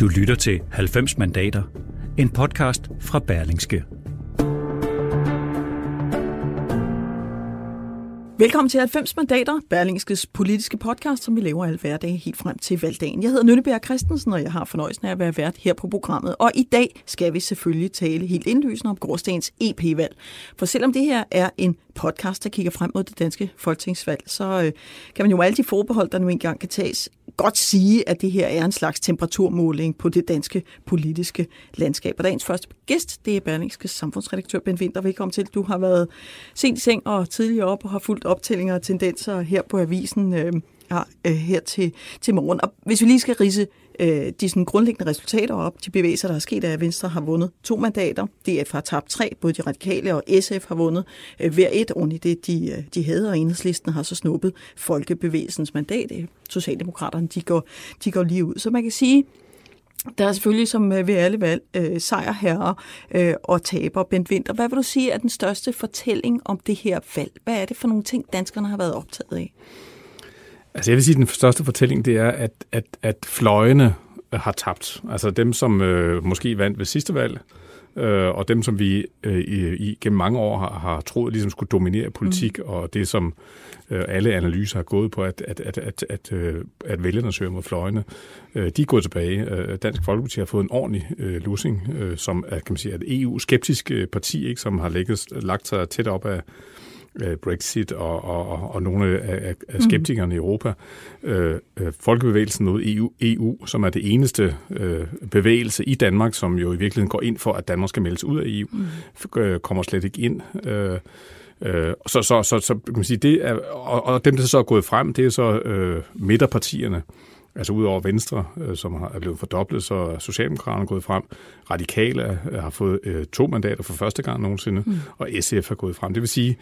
Du lytter til 90 mandater, en podcast fra Berlingske. Velkommen til 90 mandater, Berlingskes politiske podcast, som vi laver alle hverdage helt frem til valgdagen. Jeg hedder Nynneberg Christensen, og jeg har fornøjelsen af at være vært her på programmet. Og i dag skal vi selvfølgelig tale helt indlysende om Gråstens EP-valg. For selvom det her er en podcast, der kigger frem mod det danske folketingsvalg, så øh, kan man jo alle de forbehold, der nu engang kan tages, godt sige, at det her er en slags temperaturmåling på det danske politiske landskab. Og dagens første gæst, det er Berlingske samfundsredaktør Ben Winter. Velkommen til. Du har været sent i seng og tidligere op og har fulgt optællinger og tendenser her på avisen øh, her øh, til, til morgen. Og hvis vi lige skal rise øh, de sådan grundlæggende resultater op, de bevægelser, der er sket, er, at Venstre har vundet to mandater. DF har tabt tre, både de radikale og SF har vundet øh, hver et oven i det, de, øh, de havde, og enhedslisten har så snuppet folkebevægelsens mandat. Øh, Socialdemokraterne, de går, de går lige ud. Så man kan sige, der er selvfølgelig som øh, ved alle valg øh, sejrherrer øh, og taber. Bent Winter, hvad vil du sige er den største fortælling om det her valg? Hvad er det for nogle ting, danskerne har været optaget af? Altså jeg vil sige, at den største fortælling, det er, at, at, at fløjene har tabt. Altså dem, som øh, måske vandt ved sidste valg, øh, og dem, som vi øh, i, i gennem mange år har, har troet ligesom skulle dominere politik, mm. og det, som øh, alle analyser har gået på, at, at, at, at, at, øh, at vælgerne søger mod fløjene, øh, de er gået tilbage. Øh, Dansk Folkeparti har fået en ordentlig øh, lussing, øh, som er, kan man sige, et EU-skeptisk øh, parti, ikke, som har lægget, lagt sig tæt op af Øh, Brexit og, og, og nogle af, af mm. skeptikerne mm. i Europa. Øh, øh, folkebevægelsen mod EU, EU, som er det eneste øh, bevægelse i Danmark, som jo i virkeligheden går ind for, at Danmark skal meldes ud af EU, mm. øh, kommer slet ikke ind. Øh, Øh, så, så, så, så kan man sige, det er, og, og dem, der så er gået frem, det er så øh, midterpartierne. Altså udover Venstre, øh, som er blevet fordoblet, så er Socialdemokraterne gået frem. Radikale øh, har fået øh, to mandater for første gang nogensinde, mm. og SF har gået frem. Det vil sige,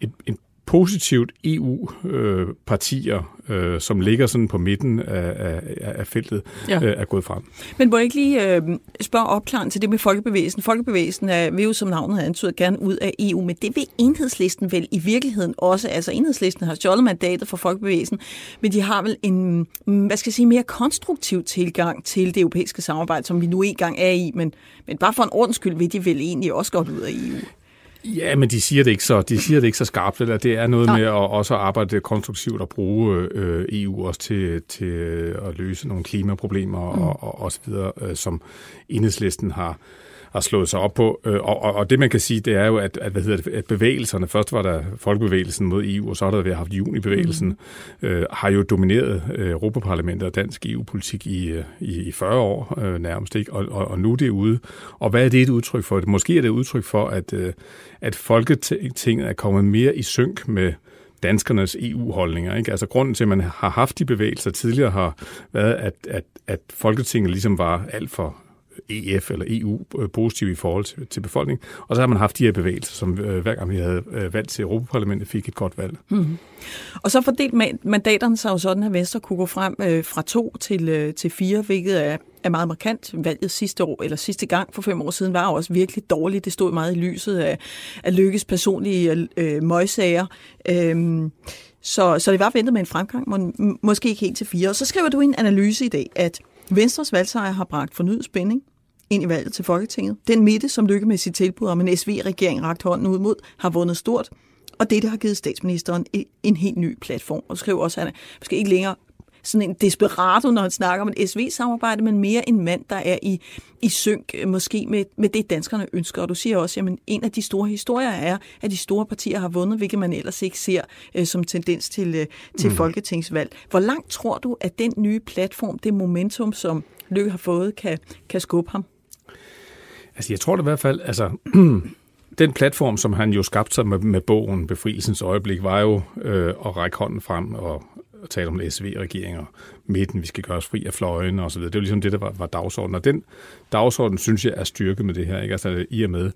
et, et positivt EU-partier, øh, som ligger sådan på midten af, af, af feltet, ja. øh, er gået frem. Men må jeg ikke lige øh, spørge opklaren til det med folkebevægelsen? Folkebevægelsen er, vil jo, som navnet har antydet, gerne ud af EU, men det vil enhedslisten vel i virkeligheden også. Altså enhedslisten har stjålet mandatet for folkebevægelsen, men de har vel en, hvad skal jeg sige, mere konstruktiv tilgang til det europæiske samarbejde, som vi nu engang er i, men, men bare for en ordens skyld vil de vel egentlig også godt ud af EU. Ja, men de siger det ikke så, de siger det ikke så skarpt. Eller det er noget Nej. med at også arbejde konstruktivt og bruge øh, EU også til, til at løse nogle klimaproblemer mm. og, og, og så videre, øh, som enhedslisten har, har slået sig op på. Øh, og, og, og det man kan sige, det er jo, at, at, hvad hedder det, at bevægelserne, først var der folkebevægelsen mod EU, og så har der været haft junibevægelsen, mm. øh, har jo domineret øh, Europaparlamentet og dansk EU-politik i, øh, i, i 40 år øh, nærmest, ikke? Og, og, og nu er det ude. Og hvad er det et udtryk for? Måske er det et udtryk for, at, øh, at Folketinget er kommet mere i synk med danskernes EU-holdninger. Ikke? Altså grunden til, at man har haft de bevægelser tidligere, har været, at, at, at Folketinget ligesom var alt for EF eller EU øh, positive positiv i forhold til, til befolkningen. Og så har man haft de her bevægelser, som øh, hver gang vi havde øh, valgt til Europaparlamentet, fik et godt valg. Mm-hmm. Og så fordelt mandaterne sig jo sådan, at Venstre kunne gå frem øh, fra to til, øh, til fire, hvilket er, er meget markant. Valget sidste år, eller sidste gang for fem år siden, var jo også virkelig dårligt. Det stod meget i lyset af, af Lykkes personlige øh, møgsager. Øh, så, så det var ventet med en fremgang, må, måske ikke helt til fire. Og så skriver du i en analyse i dag, at Venstres valgsejr har bragt fornyet spænding ind i valget til Folketinget. Den midte, som lykke med sit tilbud om en SV-regering ragt hånden ud mod, har vundet stort. Og det, har givet statsministeren en helt ny platform. Og skriver også, at han skal måske ikke længere sådan en desperato, når han snakker om et SV-samarbejde, men mere en mand, der er i, i synk måske med, med det, danskerne ønsker. Og du siger også, at en af de store historier er, at de store partier har vundet, hvilket man ellers ikke ser øh, som tendens til, øh, til mm. folketingsvalg. Hvor langt tror du, at den nye platform, det momentum, som Løkke har fået, kan, kan skubbe ham? Altså, jeg tror det i hvert fald, altså, den platform, som han jo skabte sig med, med bogen Befrielsens Øjeblik, var jo øh, at række hånden frem og, at tale om SV-regering og midten, vi skal gøre os fri af fløjen og så videre. Det var ligesom det, der var, var dagsordenen. Og den dagsorden, synes jeg, er styrket med det her. Ikke? Altså i og med,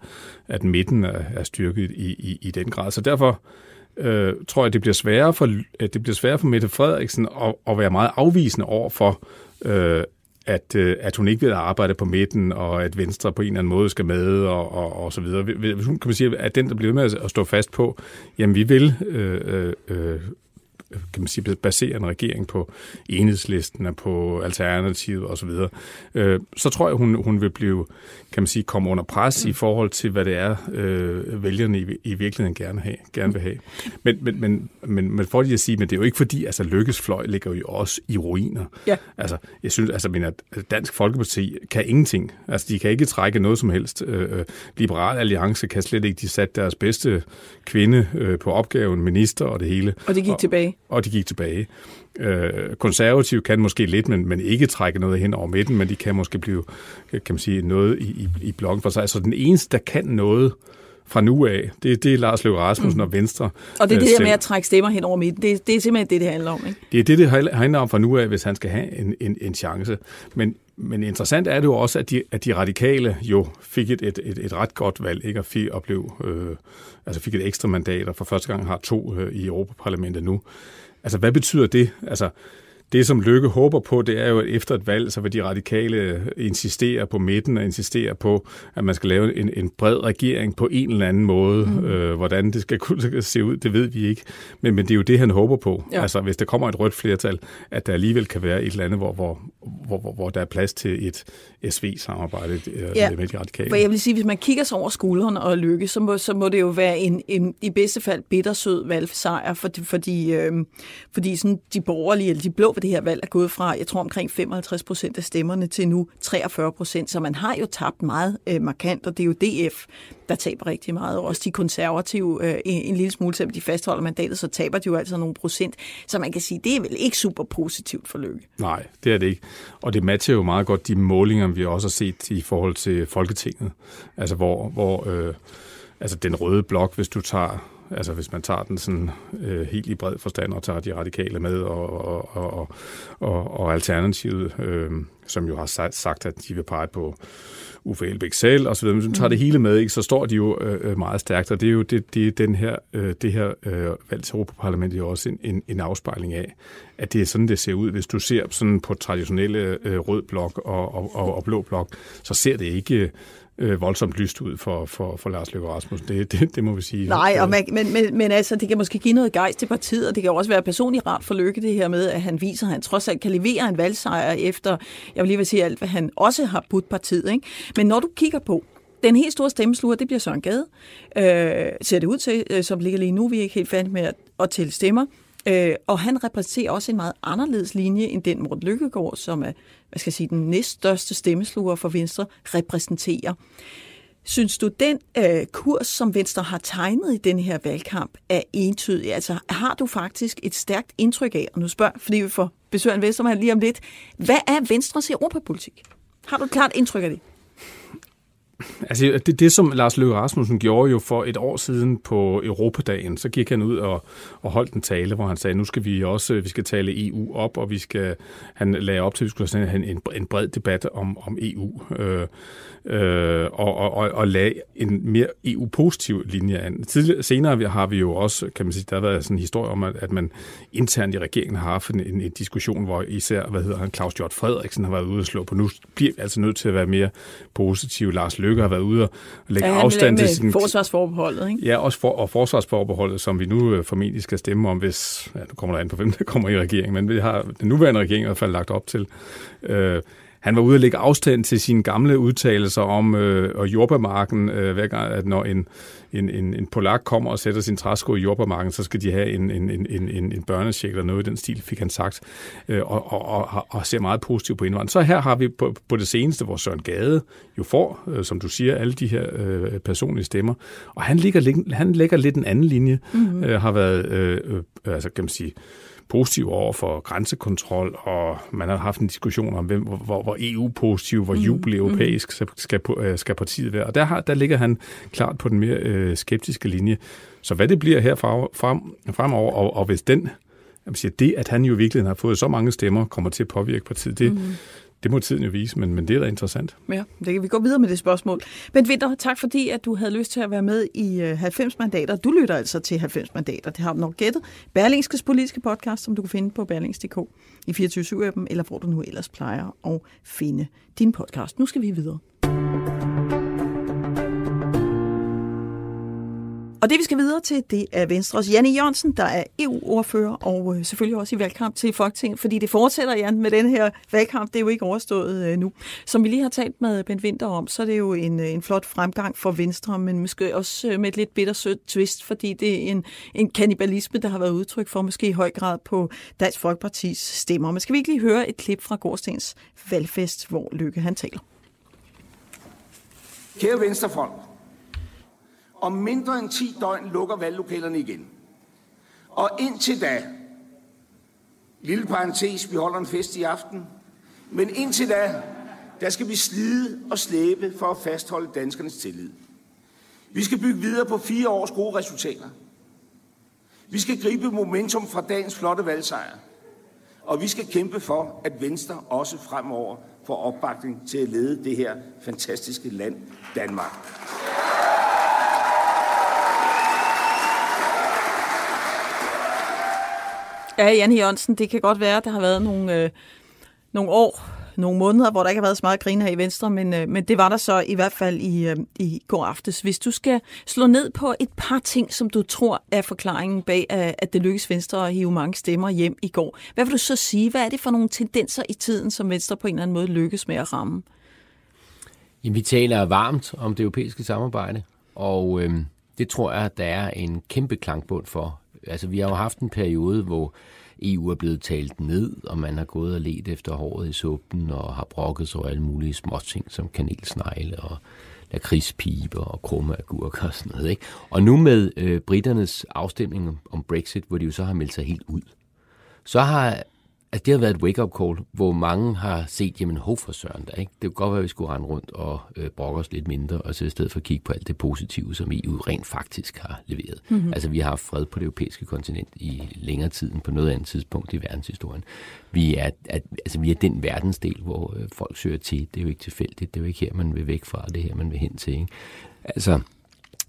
at midten er, er styrket i, i, i den grad. Så derfor øh, tror jeg, det bliver sværere for, det bliver sværere for Mette Frederiksen at, at være meget afvisende over for, øh, at, øh, at hun ikke vil arbejde på midten, og at Venstre på en eller anden måde skal med, og, og, og så videre. Hvis hun kan man sige, at den, der bliver med at stå fast på, jamen vi vil øh, øh, øh kan man sige, basere en regering på enhedslisten og på alternativet osv., øh, så tror jeg, hun, hun vil blive, kan man sige, komme under pres mm. i forhold til, hvad det er, øh, vælgerne i, i virkeligheden gerne, have, gerne vil have. Men, men, men, men, men for lige at sige, men det er jo ikke fordi, altså Lykkes fløj ligger jo også i ruiner. Ja. Altså, jeg synes, altså, men at Dansk Folkeparti kan ingenting. Altså, de kan ikke trække noget som helst. Øh, øh Liberal Alliance kan slet ikke. De satte deres bedste kvinde øh, på opgaven, minister og det hele. Og det gik og, tilbage. Og de gik tilbage. Øh, konservative kan måske lidt, men, men ikke trække noget hen over midten, men de kan måske blive, kan man sige, noget i, i, i blokken for sig. Så altså, den eneste, der kan noget, fra nu af, det, det er Lars Løkke Rasmussen mm. og Venstre. Og det er det der med at trække stemmer hen over midten. Det, det er simpelthen det, det handler om. Ikke? Det er det, det handler om fra nu af, hvis han skal have en, en, en chance. Men, men interessant er det jo også, at de, at de radikale jo fik et, et, et, et ret godt valg, ikke? og fik, og blev, øh, altså fik et ekstra mandat, og for første gang har to øh, i Europaparlamentet nu. Altså, hvad betyder det? Altså, det, som Lykke håber på, det er jo, at efter et valg, så vil de radikale insistere på midten og insistere på, at man skal lave en, en bred regering på en eller anden måde. Mm. Øh, hvordan det skal kunne se ud, det ved vi ikke. Men, men det er jo det, han håber på. Ja. Altså, hvis der kommer et rødt flertal, at der alligevel kan være et eller andet, hvor, hvor, hvor, hvor, hvor der er plads til et SV-samarbejde øh, ja. med de radikale. For jeg vil sige, hvis man kigger sig over skulderen og Lykke, så må, så må det jo være en, en i bedste fald bittersød valgsejr, fordi, fordi, øh, fordi sådan de borgerlige, eller de blå ved det her valg er gået fra, jeg tror omkring 55 procent af stemmerne til nu 43 procent, så man har jo tabt meget øh, markant, og det er jo DF, der taber rigtig meget, og også de konservative øh, en, en lille smule, selvom de fastholder mandatet, så taber de jo altså nogle procent, så man kan sige, det er vel ikke super positivt for Lykke. Nej, det er det ikke, og det matcher jo meget godt de målinger, vi også har set i forhold til Folketinget, altså hvor, hvor øh, altså den røde blok, hvis du tager Altså hvis man tager den sådan øh, helt i bred forstand og tager de radikale med og, og, og, og, og Alternativet, øh, som jo har sagt, at de vil pege på Uffe Elbæk selv videre. Hvis man tager det hele med, ikke, så står de jo øh, øh, meget stærkt, og det er jo det, det, den her, øh, det her øh, valg til Europaparlamentet jo også en, en, en afspejling af, at det er sådan, det ser ud. Hvis du ser sådan på traditionelle øh, rød blok og, og, og, og blå blok, så ser det ikke øh, voldsomt lyst ud for, for, for Lars Løkke Rasmussen. Det, det, det må vi sige. Nej, og man, men, men, men altså, det kan måske give noget gejst til partiet, og det kan også være personligt rart for Løkke det her med, at han viser, at han trods alt kan levere en valgsejr efter, jeg vil lige vil sige alt, hvad han også har budt partiet. Ikke? Men når du kigger på, den helt store stemmesluger, det bliver Søren Gade, øh, ser det ud til, øh, som ligger lige nu. Vi er ikke helt færdige med at, at tælle stemmer. Øh, og han repræsenterer også en meget anderledes linje end den Morten Lykkegaard, som er hvad skal jeg sige, den næststørste stemmesluger for Venstre, repræsenterer. Synes du, den øh, kurs, som Venstre har tegnet i den her valgkamp, er entydig? Altså har du faktisk et stærkt indtryk af, og nu spørger, fordi vi får besøg af en lige om lidt, hvad er Venstres europapolitik? Har du et klart indtryk af det? Altså, det, det som Lars Løkke Rasmussen gjorde jo for et år siden på Europadagen, så gik han ud og, og holdt en tale, hvor han sagde, nu skal vi også vi skal tale EU op, og vi skal, han lagde op til, at vi skulle have en, en bred debat om, om EU. Øh, øh, og, og, og lagde en mere EU-positiv linje an. Tidligere, senere har vi jo også, kan man sige, der har været sådan en historie om, at, at man internt i regeringen har haft en, en, en diskussion, hvor især, hvad hedder han, Claus Hjort Frederiksen har været ude og slå på. Nu bliver vi altså nødt til at være mere positiv. Lars Lykke har været ude og lægge ja, afstand til sin... forsvarsforbeholdet, ikke? Ja, også for, og forsvarsforbeholdet, som vi nu øh, formentlig skal stemme om, hvis... Ja, nu kommer der an på, hvem der kommer i regeringen, men vi har den nuværende regering i hvert fald lagt op til. Øh, han var ude at lægge afstand til sine gamle udtalelser om øh, og jordbærmarken, øh, hver gang, at når en, en, en, en polak kommer og sætter sin træsko i jordbærmarken, så skal de have en, en, en, en, en børnesjek eller noget i den stil, fik han sagt, øh, og, og, og, og ser meget positivt på indvandring. Så her har vi på, på det seneste, hvor Søren Gade jo får, øh, som du siger, alle de her øh, personlige stemmer, og han ligger, han lægger lidt en anden linje, mm-hmm. øh, har været, øh, øh, altså kan man sige, positiv over for grænsekontrol, og man har haft en diskussion om, hvem, hvor, hvor EU-positiv, hvor mm. jubel europæisk skal, skal, øh, skal partiet være. Og der, har, der ligger han klart på den mere øh, skeptiske linje. Så hvad det bliver her frem, fremover, og, og hvis den, jeg siger, det, at han jo virkelig har fået så mange stemmer, kommer til at påvirke partiet, det, mm. Det må tiden jo vise, men, men det er da interessant. Ja, det kan vi gå videre med det spørgsmål. Men Vinter, tak fordi, at du havde lyst til at være med i øh, 90 mandater. Du lytter altså til 90 mandater. Det har du nok gættet. Berlingskes politiske podcast, som du kan finde på berlings.dk i 24-7-appen, eller hvor du nu ellers plejer at finde din podcast. Nu skal vi videre. Og det vi skal videre til, det er Venstres Janne Jørgensen, der er EU-ordfører og øh, selvfølgelig også i valgkamp til Folketinget, fordi det fortsætter, Jan, med den her valgkamp. Det er jo ikke overstået øh, nu. Som vi lige har talt med Ben Winter om, så er det jo en, øh, en flot fremgang for Venstre, men måske også øh, med et lidt bittersødt twist, fordi det er en, en kannibalisme, der har været udtryk for måske i høj grad på Dansk Folkepartis stemmer. Men skal vi ikke lige høre et klip fra Gårdstens valgfest, hvor Lykke han taler? Kære Venstrefolk, om mindre end 10 døgn lukker valglokalerne igen. Og indtil da, lille parentes, vi holder en fest i aften, men indtil da, der skal vi slide og slæbe for at fastholde danskernes tillid. Vi skal bygge videre på fire års gode resultater. Vi skal gribe momentum fra dagens flotte valgsejr. Og vi skal kæmpe for, at Venstre også fremover får opbakning til at lede det her fantastiske land, Danmark. Ja, Jan Jørgensen, det kan godt være, at der har været nogle, øh, nogle år, nogle måneder, hvor der ikke har været så meget grin her i Venstre, men, øh, men det var der så i hvert fald i, øh, i går aftes. Hvis du skal slå ned på et par ting, som du tror er forklaringen bag, at det lykkedes Venstre at hive mange stemmer hjem i går, hvad vil du så sige? Hvad er det for nogle tendenser i tiden, som Venstre på en eller anden måde lykkes med at ramme? Jamen, vi taler varmt om det europæiske samarbejde, og øh, det tror jeg, der er en kæmpe klangbund for altså vi har jo haft en periode, hvor EU er blevet talt ned, og man har gået og let efter håret i suppen, og har brokket sig over alle mulige småting, som kanelsnegle og lakridspiber og krumme agurker og sådan noget. Ikke? Og nu med øh, britternes afstemning om Brexit, hvor de jo så har meldt sig helt ud, så har Altså, det har været et wake-up call, hvor mange har set, jamen, hov for søren da, ikke? Det kunne godt være, at vi skulle rende rundt og øh, brokke os lidt mindre, og så i stedet for at kigge på alt det positive, som EU rent faktisk har leveret. Mm-hmm. Altså, vi har haft fred på det europæiske kontinent i længere tid end på noget andet tidspunkt i verdenshistorien. Vi er, at, altså, vi er den verdensdel, hvor øh, folk søger til. Det er jo ikke tilfældigt. Det er jo ikke her, man vil væk fra. Det er her, man vil hen til, ikke? Altså,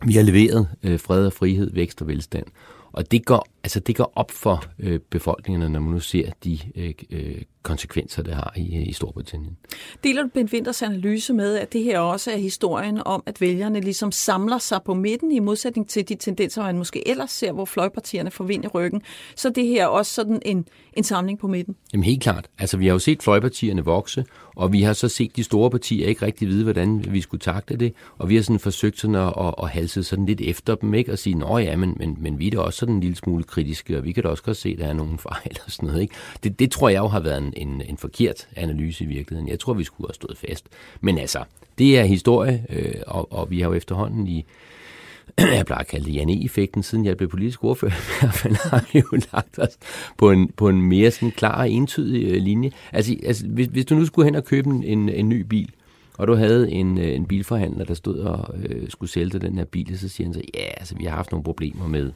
vi har leveret øh, fred og frihed, vækst og velstand. Og det går, altså det går op for øh, befolkningerne, når man nu ser de øh, øh konsekvenser, det har i, i Storbritannien. Deler du Ben Winters analyse med, at det her også er historien om, at vælgerne ligesom samler sig på midten, i modsætning til de tendenser, man måske ellers ser, hvor fløjpartierne får vind i ryggen. Så det her er også sådan en, en samling på midten? Jamen helt klart. Altså vi har jo set fløjpartierne vokse, og vi har så set de store partier ikke rigtig vide, hvordan vi skulle takle det, og vi har sådan forsøgt sådan at, at, at halse sådan lidt efter dem, ikke? og sige, nå ja, men, men, men vi er da også sådan en lille smule kritiske, og vi kan da også godt se, at der er nogle fejl og sådan noget. Ikke? Det, det tror jeg jo har været en, en, en forkert analyse i virkeligheden. Jeg tror, vi skulle have stået fast. Men altså, det er historie, øh, og, og vi har jo efterhånden i jeg plejer at kalde det Janne-effekten, siden jeg blev politisk ordfører, i hvert fald har vi jo lagt os på en, på en mere sådan klar og entydig øh, linje. Altså, altså hvis, hvis du nu skulle hen og købe en, en ny bil, og du havde en, øh, en bilforhandler, der stod og øh, skulle sælge dig den her bil, så siger han så, ja, altså vi har haft nogle problemer med,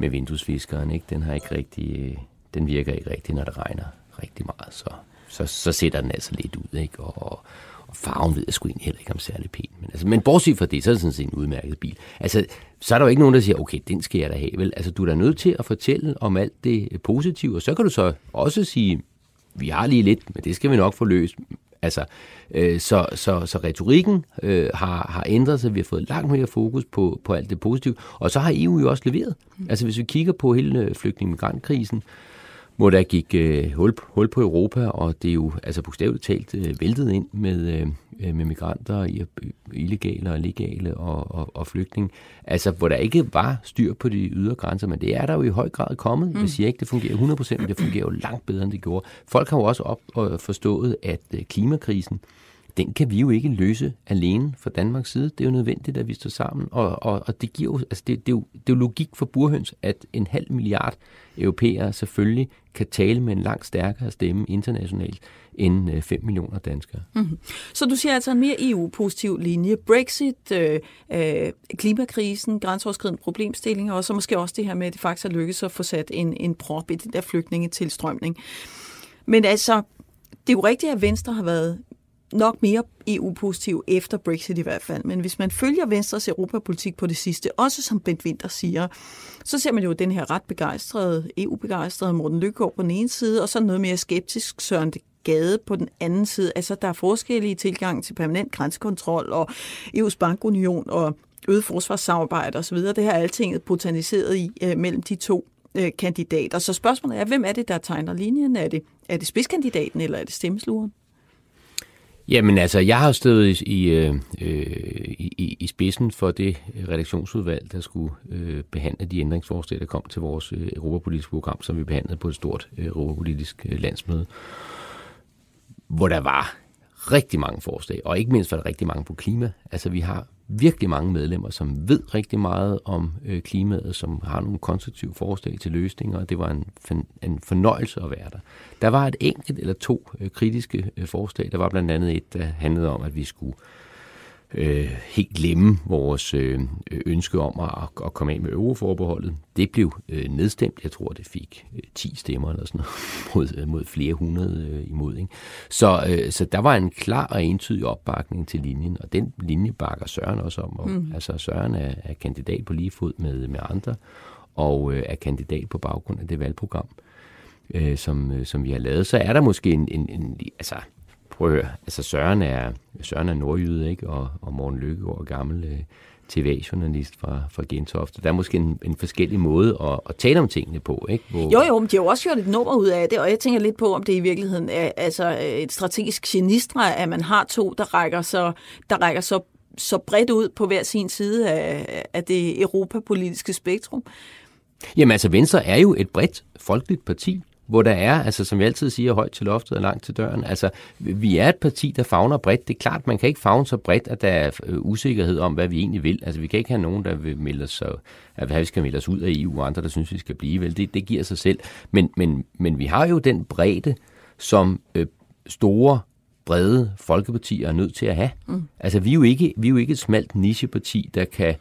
med vinduesviskeren, ikke? Den har ikke rigtig, øh, den virker ikke rigtig, når det regner rigtig meget, så, så, så sætter den altså lidt ud, ikke? Og, og farven ved jeg sgu egentlig heller ikke om særlig pæn. Men, altså, men bortset fra det, så er det sådan set en udmærket bil. Altså, så er der jo ikke nogen, der siger, okay, den skal jeg da have, vel? Altså, du er da nødt til at fortælle om alt det positive, og så kan du så også sige, vi har lige lidt, men det skal vi nok få løst. Altså, øh, så, så, så retorikken øh, har, har ændret sig. Vi har fået langt mere fokus på, på alt det positive. Og så har EU jo også leveret. Altså, hvis vi kigger på hele øh, flygtning-migrantkrisen, hvor der gik øh, hul, hul på Europa, og det er jo altså bogstaveligt talt øh, væltet ind med, øh, med migranter, øh, illegale og legale og, og, og flygtninge. Altså, hvor der ikke var styr på de ydre grænser, men det er der jo i høj grad kommet. Mm. Jeg siger ikke, det fungerer 100%, men det fungerer jo langt bedre, end det gjorde. Folk har jo også op og forstået, at øh, klimakrisen, den kan vi jo ikke løse alene fra Danmarks side. Det er jo nødvendigt, at vi står sammen, og, og, og det giver jo, altså det, det, er jo, det er jo logik for burhøns, at en halv milliard europæere selvfølgelig kan tale med en langt stærkere stemme internationalt end øh, 5 millioner danskere. Mm-hmm. Så du siger altså en mere EU-positiv linje. Brexit, øh, øh, klimakrisen, grænseoverskridende problemstillinger, og så måske også det her med, at det faktisk har lykkes at få sat en, en prop i den der flygtningetilstrømning. Men altså, det er jo rigtigt, at Venstre har været nok mere EU-positiv efter Brexit i hvert fald. Men hvis man følger Venstres europapolitik på det sidste, også som Bent Winter siger, så ser man jo den her ret begejstrede, EU-begejstrede Morten Lykkegaard på den ene side, og så noget mere skeptisk Søren Gade på den anden side. Altså, der er forskellige tilgang til permanent grænsekontrol og EU's bankunion og øget forsvarssamarbejde osv. Det her er altinget botaniseret i øh, mellem de to øh, kandidater. Så spørgsmålet er, hvem er det, der tegner linjen? Er det, er det spidskandidaten, eller er det stemmesluren? Jamen altså, jeg har stået i, øh, øh i, i spidsen for det redaktionsudvalg, der skulle øh, behandle de ændringsforslag, der kom til vores øh, europapolitiske program, som vi behandlede på et stort øh, europapolitisk øh, landsmøde, hvor der var rigtig mange forslag, og ikke mindst var der rigtig mange på klima. Altså, vi har virkelig mange medlemmer, som ved rigtig meget om øh, klimaet, som har nogle konstruktive forslag til løsninger, og det var en, en fornøjelse at være der. Der var et enkelt eller to øh, kritiske øh, forslag. Der var blandt andet et, der handlede om, at vi skulle øh, øh, helt glemme vores øh, ønske om at, at komme af med euroforbeholdet. Det blev øh, nedstemt. Jeg tror, det fik øh, 10 stemmer eller sådan noget, mod, mod flere hundrede øh, imod. Ikke? Så, øh, så der var en klar og entydig opbakning til linjen, og den linje bakker Søren også om. Og, mm. Altså Søren er, er kandidat på lige fod med, med andre, og øh, er kandidat på baggrund af det valgprogram, øh, som, øh, som vi har lavet. Så er der måske en, en, en altså prøv at høre, altså Søren er, Søren er nordjyde, ikke? Og, og Morten Lykkegaard er gammel øh, TV-journalist fra, fra Gentofte. Der er måske en, en forskellig måde at, at tale om tingene på, ikke? Hvor... Jo, jo, men de har jo også gjort et nummer ud af det, og jeg tænker lidt på, om det i virkeligheden er altså et strategisk genistre, at man har to, der rækker så, der rækker så, så bredt ud på hver sin side af, af det europapolitiske spektrum. Jamen altså, Venstre er jo et bredt folkeligt parti, hvor der er, altså som jeg altid siger, højt til loftet og langt til døren. Altså, vi er et parti, der fagner bredt. Det er klart, man kan ikke fagne så bredt, at der er øh, usikkerhed om, hvad vi egentlig vil. Altså, vi kan ikke have nogen, der vil melde os, at vi skal melde os ud af EU, og andre, der synes, vi skal blive. Vel, det, det giver sig selv. Men, men, men vi har jo den bredde, som øh, store brede folkepartier er nødt til at have. Mm. Altså, vi er, jo ikke, vi er jo ikke et smalt nicheparti, der kan øh,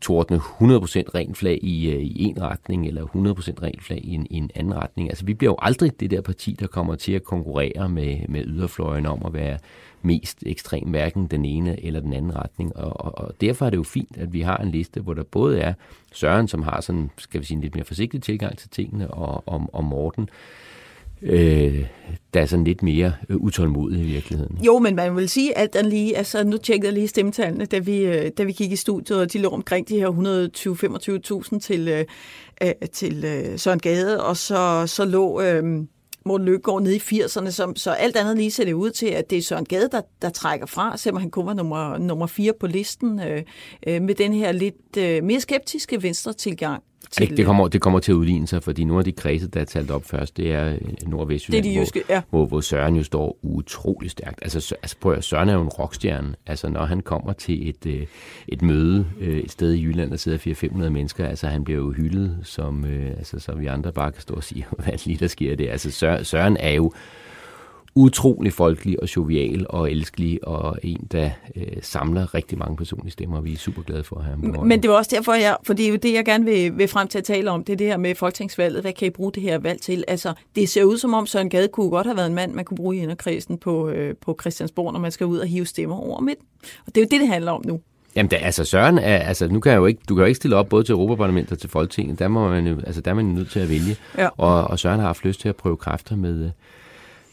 tordne 100% ren flag i, øh, i en retning, eller 100% ren flag i en, i en anden retning. Altså, vi bliver jo aldrig det der parti, der kommer til at konkurrere med, med yderfløjen om at være mest ekstrem, hverken den ene eller den anden retning. Og, og, og derfor er det jo fint, at vi har en liste, hvor der både er Søren, som har sådan, skal vi sige, en lidt mere forsigtig tilgang til tingene, og, og, og Morten, øh, Øh, der er sådan lidt mere øh, utålmodig i virkeligheden. Jo, men man vil sige alt den lige, altså nu tjekkede jeg lige stemmetallene, da vi, øh, da vi gik i studiet, og de lå omkring de her 120-25.000 til, øh, øh, til øh, Søren Gade, og så, så lå øh, Morten Løkkegaard nede i 80'erne, som, så alt andet lige ser det ud til, at det er Søren Gade, der, der trækker fra, selvom han kun var nummer, nummer 4 på listen, øh, øh, med den her lidt øh, mere skeptiske venstre tilgang til... Det, det, kommer, det kommer til at udligne sig, fordi nogle af de kredse, der er talt op først, det er øh, Nordvestjylland, det er de jyske, ja. hvor, hvor Søren jo står utrolig stærkt. Altså, altså prøv at Søren er jo en rockstjerne. Altså, når han kommer til et, øh, et møde øh, et sted i Jylland, der sidder 400-500 mennesker, altså han bliver jo hyldet, som, altså, så vi andre bare kan stå og sige, hvad lige der sker det. Altså, Søren er jo utrolig folkelig og jovial og elskelig, og en, der øh, samler rigtig mange personlige stemmer. Vi er super glade for at have ham. Men det var også derfor, jeg, for det er jo det, jeg gerne vil, vil frem til at tale om, det er det her med folketingsvalget. Hvad kan I bruge det her valg til? Altså, det ser ud som om Søren Gade kunne godt have været en mand, man kunne bruge i inderkredsen på, øh, på Christiansborg, når man skal ud og hive stemmer over midt. Og det er jo det, det handler om nu. Jamen, da, altså Søren er, altså nu kan jeg jo ikke, du kan jo ikke stille op både til Europaparlamentet og til Folketinget. Der, må man jo, altså, der er man nødt til at vælge. Ja. Og, og Søren har haft lyst til at prøve kræfter med,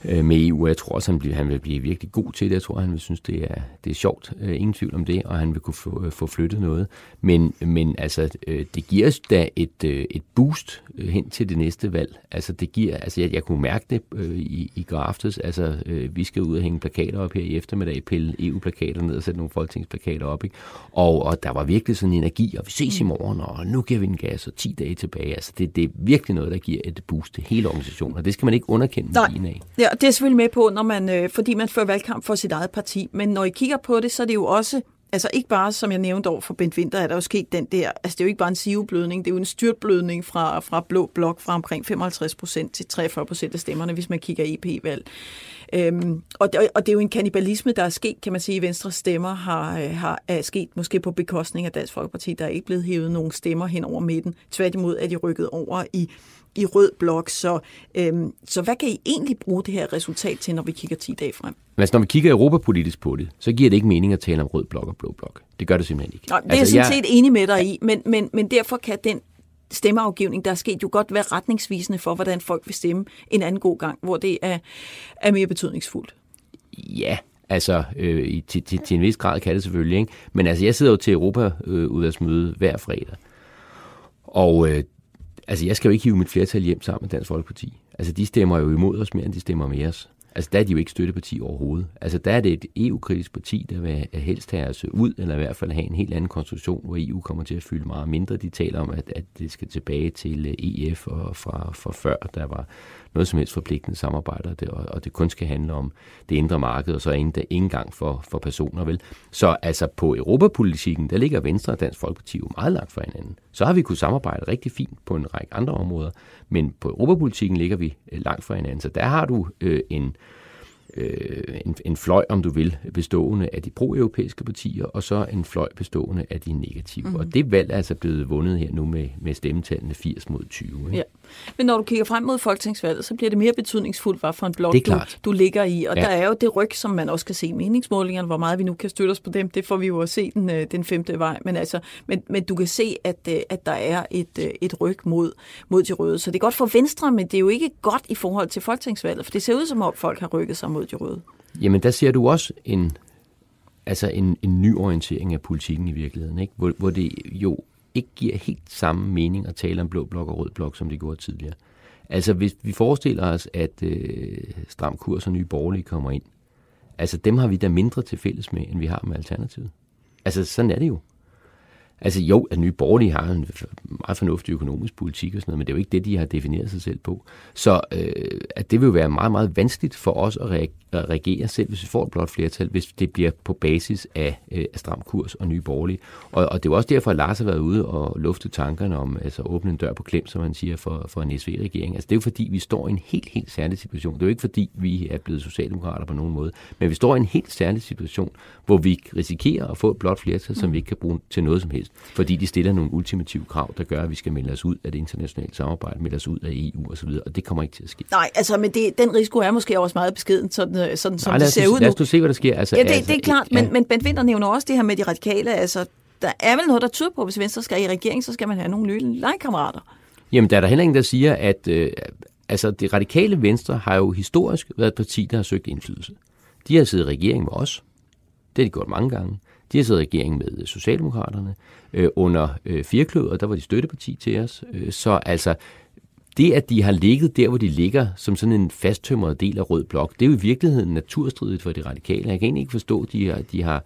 øh, med EU. Jeg tror også, han, bliver, han vil blive virkelig god til det. Jeg tror, han vil synes, det er, det er sjovt. Øh, ingen tvivl om det, og han vil kunne få, øh, få flyttet noget. Men, men altså, øh, det giver os da et, øh, et boost øh, hen til det næste valg. Altså, det giver, altså jeg, jeg kunne mærke det øh, i, i går aftes. Altså, øh, vi skal ud og hænge plakater op her i eftermiddag, pille EU-plakater ned og sætte nogle folketingsplakater op. Ikke? Og, og der var virkelig sådan en energi, og vi ses i morgen, og nu giver vi en gas, og 10 dage tilbage. Altså, det, det er virkelig noget, der giver et boost til hele organisationen, og det skal man ikke underkende Nej. af. Ja, det er selvfølgelig med på, når man, øh, fordi man fører valgkamp for sit eget parti. Men når I kigger på det, så er det jo også Altså ikke bare, som jeg nævnte over for Bent Winter, er der jo sket den der, altså det er jo ikke bare en siveblødning, det er jo en styrtblødning fra, fra blå blok fra omkring 55 procent til 43 procent af stemmerne, hvis man kigger EP-valg. Øhm, og, det, og det er jo en kanibalisme, der er sket, kan man sige, Venstre stemmer har, øh, har er sket måske på bekostning af Dansk Folkeparti. Der er ikke blevet hævet nogen stemmer hen over midten. Tværtimod er de rykket over i i rød blok. Så, øhm, så hvad kan I egentlig bruge det her resultat til, når vi kigger 10 dage frem? Altså, når vi kigger europapolitisk på det, så giver det ikke mening at tale om rød blok og blå blok. Det gør det simpelthen ikke. Nå, det er altså, jeg sådan set enig med dig i, men, men, men derfor kan den stemmeafgivning, der er sket, jo godt være retningsvisende for, hvordan folk vil stemme en anden god gang, hvor det er, er mere betydningsfuldt. Ja, Altså, øh, til, til, til en vis grad kan det selvfølgelig, ikke? Men altså, jeg sidder jo til Europa-udvalgsmøde øh, hver fredag. Og øh, altså, jeg skal jo ikke hive mit flertal hjem sammen med Dansk Folkeparti. Altså, de stemmer jo imod os mere, end de stemmer med os. Altså, der er de jo ikke støtteparti overhovedet. Altså, der er det et EU-kritisk parti, der vil helst have os ud, eller i hvert fald have en helt anden konstruktion, hvor EU kommer til at fylde meget mindre. De taler om, at, at det skal tilbage til øh, EF og fra, fra før, der var noget som helst forpligtende samarbejde, og det, og det kun skal handle om det indre marked, og så er der ingen gang for, for personer, vel? Så altså på europapolitikken, der ligger Venstre og Dansk Folkeparti jo meget langt fra hinanden. Så har vi kunnet samarbejde rigtig fint på en række andre områder, men på europapolitikken ligger vi øh, langt fra hinanden. Så der har du øh, en øh, en, en fløj, om du vil, bestående af de pro-europæiske partier, og så en fløj bestående af de negative. Mm. Og det valg er altså blevet vundet her nu med, med stemmetallene 80 mod 20. Ikke? Ja. Men når du kigger frem mod folketingsvalget, så bliver det mere betydningsfuldt, hvad for en blok du, du ligger i. Og ja. der er jo det ryg, som man også kan se i meningsmålingerne, hvor meget vi nu kan støtte os på dem. Det får vi jo at se den, øh, den femte vej. Men, altså, men, men du kan se, at, øh, at der er et, et ryg mod, mod de røde. Så det er godt for Venstre, men det er jo ikke godt i forhold til folketingsvalget, for det ser ud som om folk har rykket sig mod de røde. Jamen, der ser du også en, altså en, en ny orientering af politikken i virkeligheden, ikke? Hvor, hvor det jo ikke giver helt samme mening at tale om blå blok og rød blok, som det gjorde tidligere. Altså, hvis vi forestiller os, at øh, Stram Kurs og Nye Borgerlige kommer ind, altså dem har vi da mindre til fælles med, end vi har med Alternativet. Altså, sådan er det jo. Altså jo, at Nye Borgerlige har en meget fornuftig økonomisk politik og sådan noget, men det er jo ikke det, de har defineret sig selv på. Så øh, at det vil jo være meget, meget vanskeligt for os at, at reagere selv, hvis vi får et blot flertal, hvis det bliver på basis af, øh, af stram kurs og Nye Borgerlige. Og, og det er jo også derfor, at Lars har været ude og lufte tankerne om altså åbne en dør på klem, som man siger, for, for en SV-regering. Altså det er jo fordi, vi står i en helt, helt særlig situation. Det er jo ikke fordi, vi er blevet socialdemokrater på nogen måde, men vi står i en helt særlig situation, hvor vi risikerer at få et blot flertal, som vi ikke kan bruge til noget som helst fordi de stiller nogle ultimative krav, der gør, at vi skal melde os ud af det internationale samarbejde, melde os ud af EU osv., og det kommer ikke til at ske. Nej, altså, men det, den risiko er måske også meget beskeden, sådan, øh, sådan som Nej, det ser ud nu. Lad os nu se, hvad der sker. Altså, ja, det, altså, det er klart, ja. men, men Bent Winter nævner også det her med de radikale, altså, der er vel noget, der tyder på, at hvis Venstre skal i regering, så skal man have nogle nye legekammerater. Jamen, der er der heller ingen, der siger, at øh, altså, det radikale Venstre har jo historisk været et parti, der har søgt indflydelse. De har siddet i regering med os. Det har de gjort mange gange. De har siddet i regering med Socialdemokraterne. Øh, under øh, Firkløvet, der var de støtteparti til os. Øh, så altså, det, at de har ligget der, hvor de ligger, som sådan en fasttømret del af Rød Blok, det er jo i virkeligheden naturstridigt for de radikale. Jeg kan egentlig ikke forstå, at de har, de har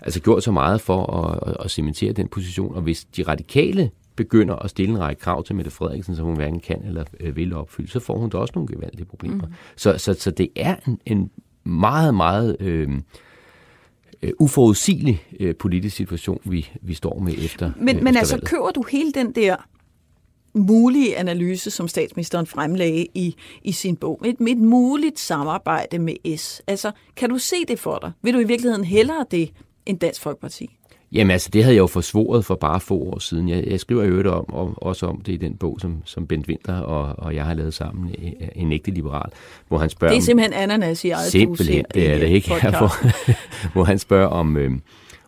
altså gjort så meget for at, at, at cementere den position. Og hvis de radikale begynder at stille en række krav til Mette Frederiksen, som hun hverken kan eller øh, vil opfylde, så får hun da også nogle gevaldige problemer. Mm. Så, så, så det er en, en meget, meget... Øh, øh, uforudsigelig øh, politisk situation, vi, vi står med efter Men, øh, men altså, køber du hele den der mulige analyse, som statsministeren fremlagde i, i sin bog, et, et muligt samarbejde med S. Altså, kan du se det for dig? Vil du i virkeligheden hellere det end Dansk Folkeparti? Jamen altså, det havde jeg jo forsvoret for bare få år siden. Jeg, jeg skriver jo om, om, også om det i den bog, som, som Bent Winter og, og jeg har lavet sammen, En ægte liberal, hvor han spørger... Det er simpelthen ananas i eget Simpelthen, det er det ikke. Hvor, hvor han spørger om... Øh,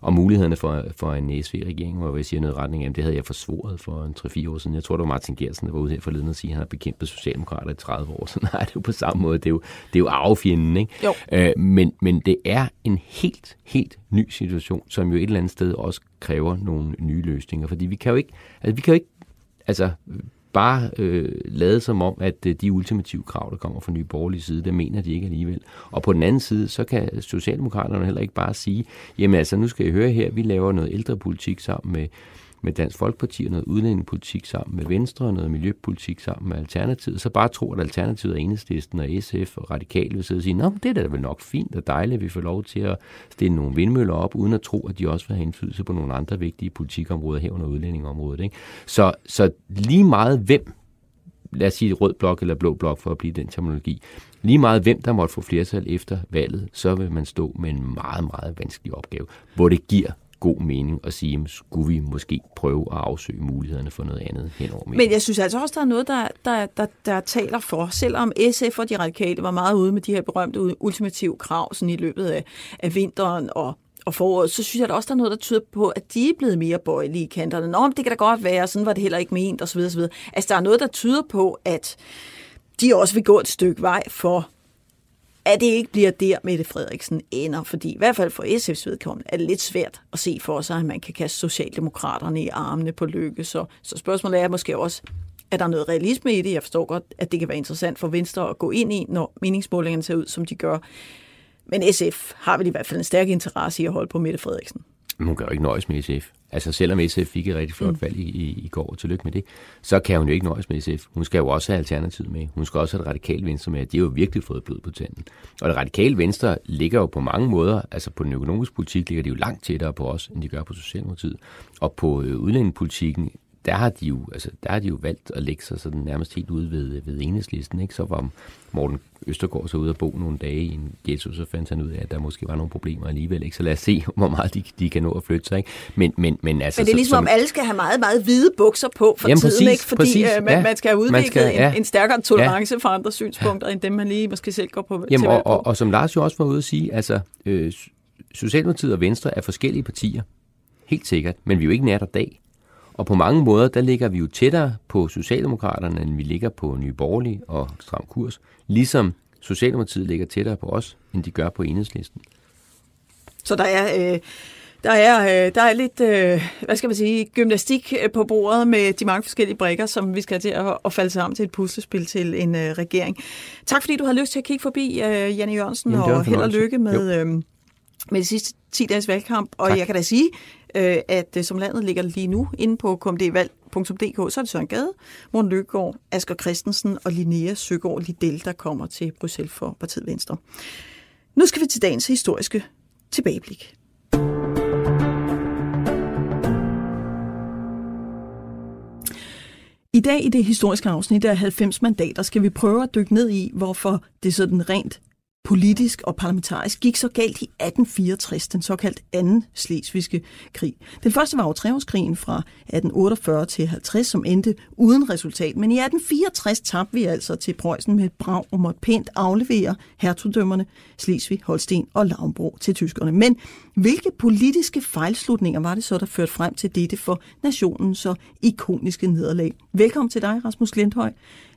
og mulighederne for, for en SV-regering, hvor jeg siger noget retning af, det havde jeg forsvoret for en 3-4 år siden. Jeg tror, det var Martin Gersen, der var ude her forleden og sige, at han har bekæmpet Socialdemokrater i 30 år. Så nej, det er jo på samme måde. Det er jo, det er jo arvefjenden, ikke? Jo. Øh, men, men det er en helt, helt ny situation, som jo et eller andet sted også kræver nogle nye løsninger. Fordi vi kan jo ikke, altså vi kan jo ikke altså, bare øh, lade som om, at øh, de ultimative krav, der kommer fra Nye Borgerlige side, det mener de ikke alligevel. Og på den anden side, så kan Socialdemokraterne heller ikke bare sige, jamen altså, nu skal I høre her, vi laver noget ældrepolitik sammen med med Dansk Folkeparti og noget udlændingepolitik sammen med Venstre og noget miljøpolitik sammen med Alternativet, så bare tro, at Alternativet er enhedslisten og SF og Radikale vil sidde og sige, Nå, det er da vel nok fint og dejligt, at vi får lov til at stille nogle vindmøller op, uden at tro, at de også vil have indflydelse på nogle andre vigtige politikområder herunder udlændingeområdet. Ikke? Så, så lige meget hvem lad os sige rød blok eller blå blok for at blive den terminologi. Lige meget hvem der måtte få flertal efter valget, så vil man stå med en meget, meget vanskelig opgave, hvor det giver god mening at sige, at skulle vi måske prøve at afsøge mulighederne for noget andet henover Men jeg synes altså også, der er noget, der, der, der, der taler for, selvom SF og de radikale var meget ude med de her berømte ultimative krav sådan i løbet af, af vinteren og og foråret, så synes jeg at også, der er noget, der tyder på, at de er blevet mere bøjelige i kanterne. Nå, det kan da godt være, sådan var det heller ikke ment, osv. osv. Altså, der er noget, der tyder på, at de også vil gå et stykke vej for at det ikke bliver der, Mette Frederiksen ender. Fordi i hvert fald for SF's vedkommende er det lidt svært at se for sig, at man kan kaste Socialdemokraterne i armene på lykke. Så, så spørgsmålet er måske også, er der noget realisme i det? Jeg forstår godt, at det kan være interessant for Venstre at gå ind i, når meningsmålingerne ser ud, som de gør. Men SF har vel i hvert fald en stærk interesse i at holde på Mette Frederiksen. Hun kan jo ikke nøjes med SF. Altså selvom SF fik et rigtig flot mm. valg i, i, i går, og tillykke med det, så kan hun jo ikke nøjes med SF. Hun skal jo også have Alternativet med. Hun skal også have det radikale venstre med. De har jo virkelig fået blod på tanden. Og det radikale venstre ligger jo på mange måder, altså på den økonomiske politik ligger de jo langt tættere på os, end de gør på Socialdemokratiet. Og på øh, udlændingepolitikken der har de jo, altså, der har de jo valgt at lægge sig sådan nærmest helt ude ved, ved enhedslisten. Ikke? Så var Morten Østergaard så ude at bo nogle dage i en ghetto, så fandt han ud af, at der måske var nogle problemer alligevel. Ikke? Så lad os se, hvor meget de, de kan nå at flytte sig. Ikke? Men, men, men, altså, men det er ligesom, som, om alle skal have meget, meget hvide bukser på for jamen, tiden, præcis, ikke? fordi præcis, øh, man, ja, man skal have udviklet skal, ja, en, en stærkere tolerance ja, for andre synspunkter, end dem man lige måske selv går på jamen, til og, og, og som Lars jo også var ude at sige, altså øh, Socialdemokratiet og Venstre er forskellige partier. Helt sikkert, men vi er jo ikke nær der dag. Og på mange måder, der ligger vi jo tættere på Socialdemokraterne, end vi ligger på Nye Borgerlige og Stram Kurs. Ligesom Socialdemokratiet ligger tættere på os, end de gør på enhedslisten. Så der er... Øh der er, øh, der er lidt, øh, hvad skal man sige, gymnastik øh, på bordet med de mange forskellige brikker, som vi skal til at, at falde sammen til et puslespil til en regering. Tak fordi du har lyst til at kigge forbi, Janne Jørgensen, Jamen, og held og lykke med, øh, med de sidste 10 dages valgkamp. Og tak. jeg kan da sige, øh, at øh, som landet ligger lige nu inde på kmdvalg.dk, så er det Søren Gade, Morten Løkkegaard, Asger Christensen og Linnea Søgaard Liddell, der kommer til Bruxelles for partiet Venstre. Nu skal vi til dagens historiske tilbageblik. I dag i det historiske afsnit af 90 mandater skal vi prøve at dykke ned i, hvorfor det sådan rent politisk og parlamentarisk gik så galt i 1864, den såkaldte anden slesvigske krig. Den første var jo treårskrigen fra 1848 til 50, som endte uden resultat. Men i 1864 tabte vi altså til Preussen med et brag og måtte pænt aflevere hertugdømmerne Slesvig, Holsten og Lauenborg til tyskerne. Men hvilke politiske fejlslutninger var det så, der førte frem til dette for nationen så ikoniske nederlag? Velkommen til dig, Rasmus Lindhøj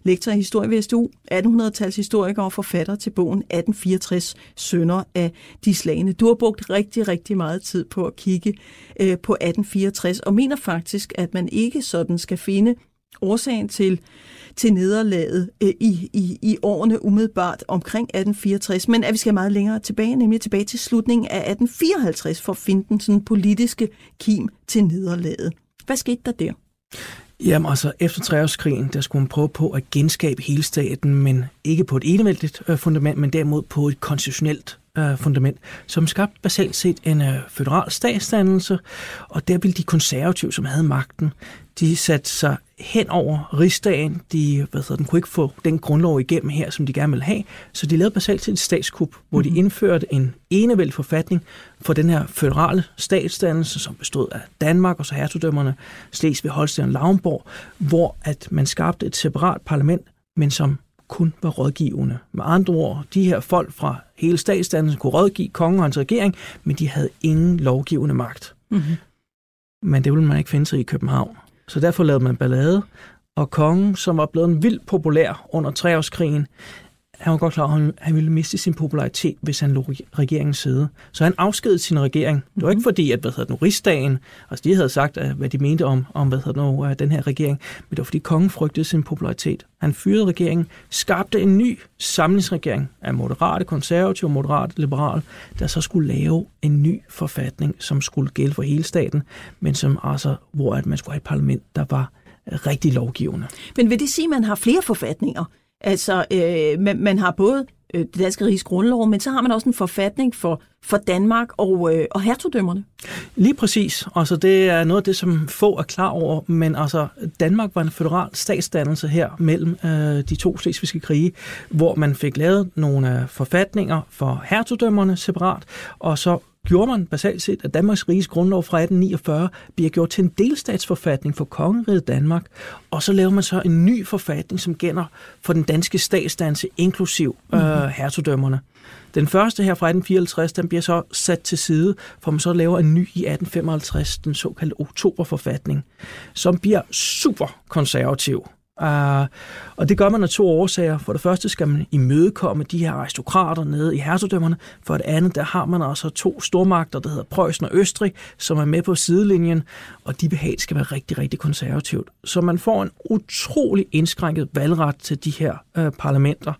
lektor i historie ved SDU, 1800-tals historiker og forfatter til bogen 1864, Sønder af de slagende. Du har brugt rigtig, rigtig meget tid på at kigge øh, på 1864, og mener faktisk, at man ikke sådan skal finde årsagen til, til nederlaget øh, i, i, i årene umiddelbart omkring 1864, men at vi skal meget længere tilbage, nemlig tilbage til slutningen af 1854, for at finde den sådan politiske kim til nederlaget. Hvad skete der der? Jamen altså, efter treårskrigen, der skulle man prøve på at genskabe hele staten, men ikke på et enevældigt øh, fundament, men derimod på et konstitutionelt øh, fundament, som skabte basalt set en øh, federal statsdannelse, og der ville de konservative, som havde magten, de satte sig hen over rigsdagen. De hvad hedder, den kunne ikke få den grundlov igennem her, som de gerne ville have, så de lavede basalt set et statskup, hvor mm-hmm. de mhm. indførte en enevældig forfatning for den her føderale statsdannelse, som bestod af Danmark og så hertugdømmerne Slesvig, Holsten og Lauenborg, hvor at man skabte et separat parlament, men som kun var rådgivende. Med andre ord, de her folk fra hele statsdannelsen kunne rådgive kongen og hans regering, men de havde ingen lovgivende magt. Mm-hmm. Men det ville man ikke finde sig i København. Så derfor lavede man ballade, og kongen, som var blevet vildt populær under treårskrigen, han var godt klar, at han ville miste sin popularitet, hvis han lå regeringen sidde. Så han afskedede sin regering. Det var ikke mhm. fordi, at hvad hedder nu, rigsdagen, altså de havde sagt, hvad de mente om, om hvad hedder nu, den her regering, men det var fordi kongen frygtede sin popularitet. Han fyrede regeringen, skabte en ny samlingsregering af moderate konservative og moderate liberale, der så skulle lave en ny forfatning, som skulle gælde for hele staten, men som altså, hvor at man skulle have et parlament, der var rigtig lovgivende. Men vil det sige, at man har flere forfatninger? Altså, øh, man, man har både øh, det danske rigs grundlov, men så har man også en forfatning for, for Danmark og, øh, og hertugdømmerne. Lige præcis. Altså, det er noget af det, som få er klar over, men altså, Danmark var en federal statsdannelse her mellem øh, de to slesvigske krige, hvor man fik lavet nogle øh, forfatninger for hertugdømmerne separat, og så gjorde man basalt set, at Danmarks Riges Grundlov fra 1849 bliver gjort til en delstatsforfatning for kongeriget Danmark, og så laver man så en ny forfatning, som gælder for den danske statsdanse, inklusiv øh, mhm. hertugdømmerne. Den første her fra 1854, den bliver så sat til side, for man så laver en ny i 1855, den såkaldte oktoberforfatning, som bliver super konservativ. Uh, og det gør man af to årsager. For det første skal man imødekomme de her aristokrater nede i hertugdømmerne. For det andet, der har man altså to stormagter, der hedder Preussen og Østrig, som er med på sidelinjen, og de behag skal være rigtig, rigtig konservativt. Så man får en utrolig indskrænket valgret til de her uh, parlamenter.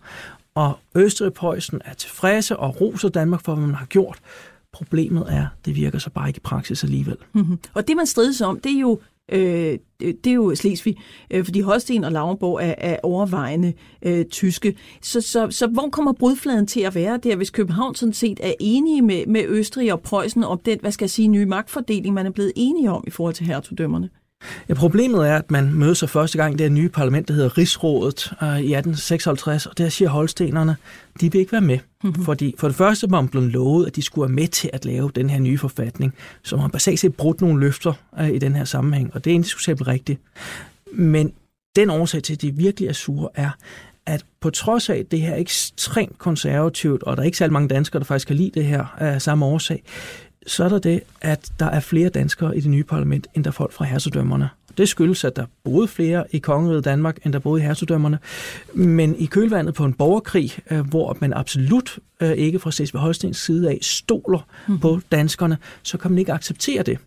Og Østrig og Preussen er tilfredse og roser Danmark for, hvad man har gjort. Problemet er, det virker så bare ikke i praksis alligevel. Mm-hmm. Og det, man strides om, det er jo øh, det er jo Slesvig, øh, fordi Holsten og Lauenborg er, er overvejende øh, tyske. Så, så, så hvor kommer brudfladen til at være der, hvis København sådan set er enige med, med Østrig og Preussen om den, hvad skal jeg sige, nye magtfordeling, man er blevet enige om i forhold til hertugdømmerne? Ja, problemet er, at man møder sig første gang i det nye parlament, der hedder Rigsrådet øh, i 1856, og der siger holstenerne, de vil ikke være med. Mm-hmm. Fordi for det første var man blevet lovet, at de skulle være med til at lave den her nye forfatning, som har basalt set brudt nogle løfter øh, i den her sammenhæng, og det er indiskutabelt rigtigt. Men den årsag til, at de virkelig er sure, er, at på trods af, at det her er ekstremt konservativt, og der er ikke særlig mange danskere, der faktisk kan lide det her af samme årsag, så er der det, at der er flere danskere i det nye parlament, end der er folk fra hertugdømmerne. Det skyldes, at der boede flere i kongeriget Danmark, end der boede i hertugdømmerne. Men i kølvandet på en borgerkrig, øh, hvor man absolut øh, ikke fra Slesvig Holstens side af stoler mm. på danskerne, så kan man ikke acceptere det.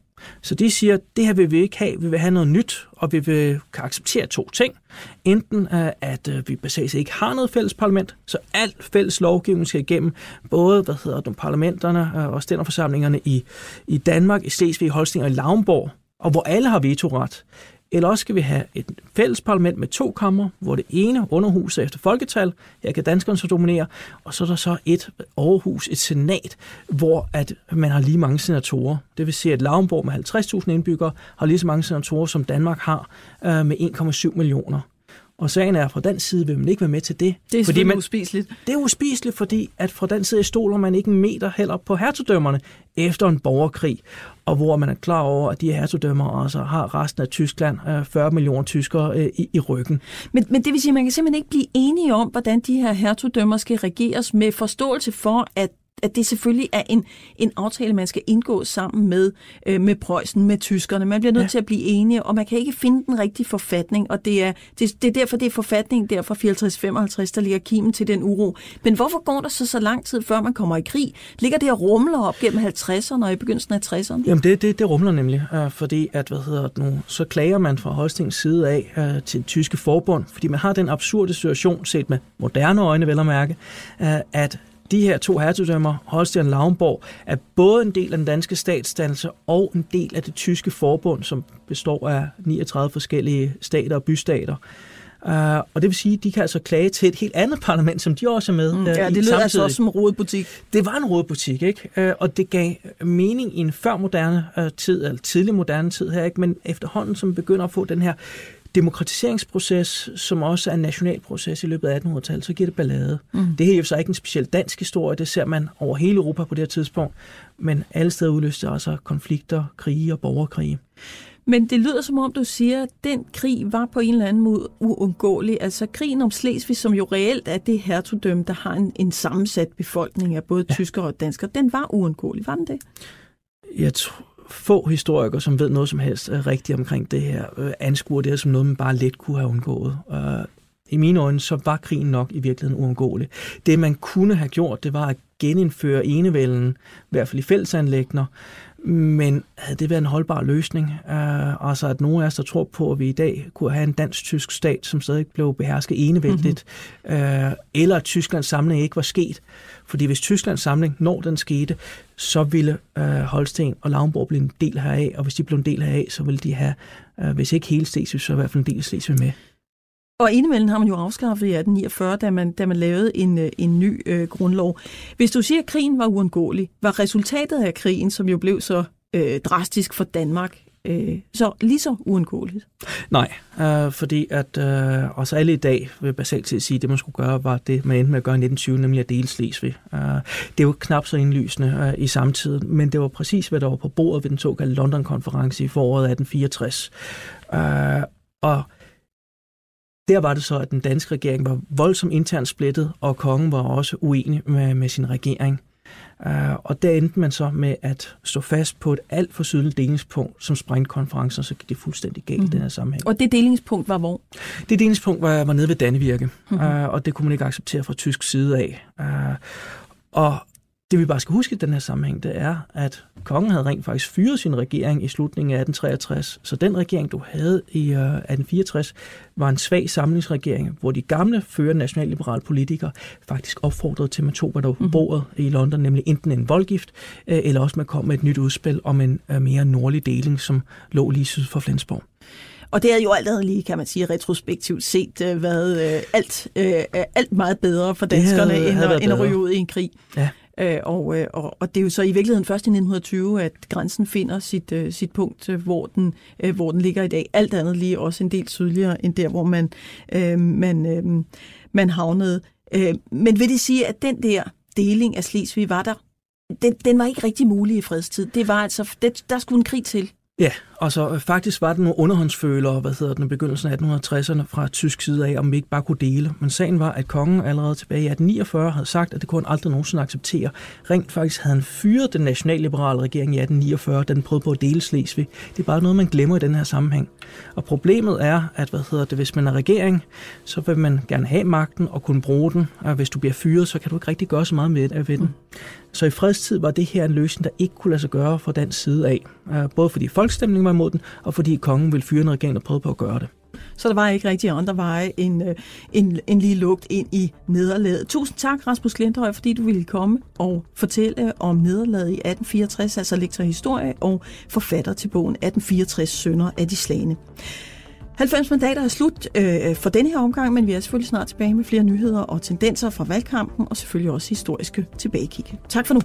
Så de siger, det her vil vi ikke have, vi vil have noget nyt, og vi vil kan acceptere to ting. Enten øh, at øh, vi basalt ikke har noget fælles parlament, så alt fælles lovgivning skal igennem, både hvad hedder det, parlamenterne øh, og stænderforsamlingerne i, i Danmark, i Slesvig, Holsten og i Lavnborg, og hvor alle har vetoret. Eller også skal vi have et fælles parlament med to kammer, hvor det ene underhus er efter folketal, her kan danskerne så dominere, og så er der så et overhus, et senat, hvor at man har lige mange senatorer. Det vil sige, at Lavnborg med 50.000 indbyggere har lige så mange senatorer, som Danmark har øh, med 1,7 millioner. Og sagen er, at fra den side vil man ikke være med til det. Det er fordi man, uspiseligt. Det er uspiseligt, fordi at fra den side stoler man ikke en meter heller på hertugdømmerne efter en borgerkrig, og hvor man er klar over, at de her hertugdømmer også har resten af Tyskland, 40 øh, millioner tyskere øh, i, i ryggen. Men, men det vil sige, at man kan simpelthen ikke blive enige om, hvordan de her hertugdømmer skal regeres med forståelse for, at at det selvfølgelig er en, en aftale, man skal indgå sammen med, øh, med Preussen, med tyskerne. Man bliver nødt ja. til at blive enige, og man kan ikke finde den rigtige forfatning, og det er, det, det er derfor, det er forfatningen der fra 54-55, der ligger kimen til den uro. Men hvorfor går der så så lang tid, før man kommer i krig? Ligger det og rumler op gennem 50'erne og i begyndelsen af 60'erne? Jamen det, det, det rumler nemlig, øh, fordi at, hvad hedder det nu, så klager man fra Holstings side af øh, til det tyske forbund, fordi man har den absurde situation, set med moderne øjne vel at mærke, øh, at de her to hertugdømmer, Holstein og Lauenborg, er både en del af den danske statsdannelse og en del af det tyske forbund, som består af 39 forskellige stater og bystater. Uh, og det vil sige, at de kan altså klage til et helt andet parlament, som de også er med mm, uh, Ja, det lyder samtidig. altså også som en rodebutik. Det var en rodebutik, ikke? Uh, og det gav mening i en før moderne uh, tid, eller tidlig moderne tid her, ikke? Men efterhånden, som begynder at få den her demokratiseringsproces, som også er en national proces i løbet af 1800-tallet, så giver det ballade. Mm. Det her er jo så ikke en speciel dansk historie, det ser man over hele Europa på det her tidspunkt, men alle steder udløste også konflikter, krige og borgerkrige. Men det lyder som om, du siger, at den krig var på en eller anden måde uundgåelig. Altså krigen om Slesvig, som jo reelt er det hertugdømme, der har en, en sammensat befolkning af både ja. tyskere og danskere, den var uundgåelig, var den det? Jeg tror, få historikere, som ved noget som helst øh, rigtigt omkring det her, øh, anskuer det som noget, man bare let kunne have undgået. Øh, I mine øjne, så var krigen nok i virkeligheden uundgåelig. Det, man kunne have gjort, det var at genindføre enevælden, i hvert fald i fællesanlægner, men havde det været en holdbar løsning? Uh, altså at nogen af os, der tror på, at vi i dag kunne have en dansk-tysk stat, som stadig blev behersket enevældigt, mm-hmm. uh, eller at Tysklands samling ikke var sket. Fordi hvis Tysklands samling, når den skete, så ville uh, Holsten og Lauenborg blive en del heraf, og hvis de blev en del heraf, så ville de have, uh, hvis ikke hele Slesvig, så i hvert fald en del af Slesvig med. Og indimellem har man jo afskaffet i 1849, da man, da man lavede en, øh, en ny øh, grundlov. Hvis du siger, at krigen var uundgåelig, var resultatet af krigen, som jo blev så øh, drastisk for Danmark, øh, så lige så uundgåeligt? Nej, øh, fordi at øh, også alle i dag vil basalt til at sige, at det man skulle gøre, var det, man endte med at gøre i 1920, nemlig at dele Slesvig. Øh, det var knap så indlysende øh, i samtiden, men det var præcis, hvad der var på bordet ved den såkaldte London-konference i foråret 1864. Øh, og der var det så, at den danske regering var voldsomt internt splittet, og kongen var også uenig med, med sin regering. Uh, og der endte man så med at stå fast på et alt for sydligt delingspunkt, som sprængte konferencen, så gik det fuldstændig galt mm. i den her sammenhæng. Og det delingspunkt var hvor? Det delingspunkt var, var nede ved Dannevirke, mm-hmm. uh, og det kunne man ikke acceptere fra tysk side af. Uh, og det vi bare skal huske i den her sammenhæng, det er, at kongen havde rent faktisk fyret sin regering i slutningen af 1863. Så den regering, du havde i øh, 1864, var en svag samlingsregering, hvor de gamle førende nationalliberale politikere faktisk opfordrede til, at man tog, hvad der mm. bordet i London, nemlig enten en voldgift, uh, eller også man kom med et nyt udspil om en uh, mere nordlig deling, som lå lige syd for Flensborg. Og det er jo alt andet lige, kan man sige, retrospektivt set øh, været øh, alt, øh, alt meget bedre for danskerne, havde, end, havde end at ryge ud i en krig. Ja. Øh, og, øh, og, og det er jo så i virkeligheden først i 1920, at grænsen finder sit, øh, sit punkt, øh, hvor den, øh, hvor den ligger i dag. Alt andet lige også en del sydligere end der, hvor man, øh, man, øh, man havnede. Øh, men vil det sige, at den der deling af Slesvig var der den, den var ikke rigtig mulig i fredstid. Det var altså, det, der skulle en krig til. Ja, og så øh, faktisk var der nogle underhåndsfølere, hvad hedder den, i begyndelsen af 1860'erne fra tysk side af, om vi ikke bare kunne dele. Men sagen var, at kongen allerede tilbage i 1849 havde sagt, at det kunne han aldrig nogensinde acceptere. Rent faktisk havde han fyret den nationalliberale regering i 1849, da den prøvede på at dele Slesvig. Det er bare noget, man glemmer i den her sammenhæng. Og problemet er, at hvad hedder det, hvis man er regering, så vil man gerne have magten og kunne bruge den. Og hvis du bliver fyret, så kan du ikke rigtig gøre så meget med, øh, ved den. Så i fredstid var det her en løsning, der ikke kunne lade sig gøre fra den side af. Øh, både fordi folkstemningen var imod den, og fordi kongen ville fyre en regering, der prøvede på at gøre det. Så der var ikke rigtig andre veje end øh, en, en lige lugt ind i nederlaget. Tusind tak, Rasmus Klinterhøj, fordi du ville komme og fortælle om nederlaget i 1864, altså lektor historie og forfatter til bogen 1864 Sønder af de Slagende. 90 mandater er slut øh, øh, for denne her omgang, men vi er selvfølgelig snart tilbage med flere nyheder og tendenser fra valgkampen, og selvfølgelig også historiske tilbagekig. Tak for nu.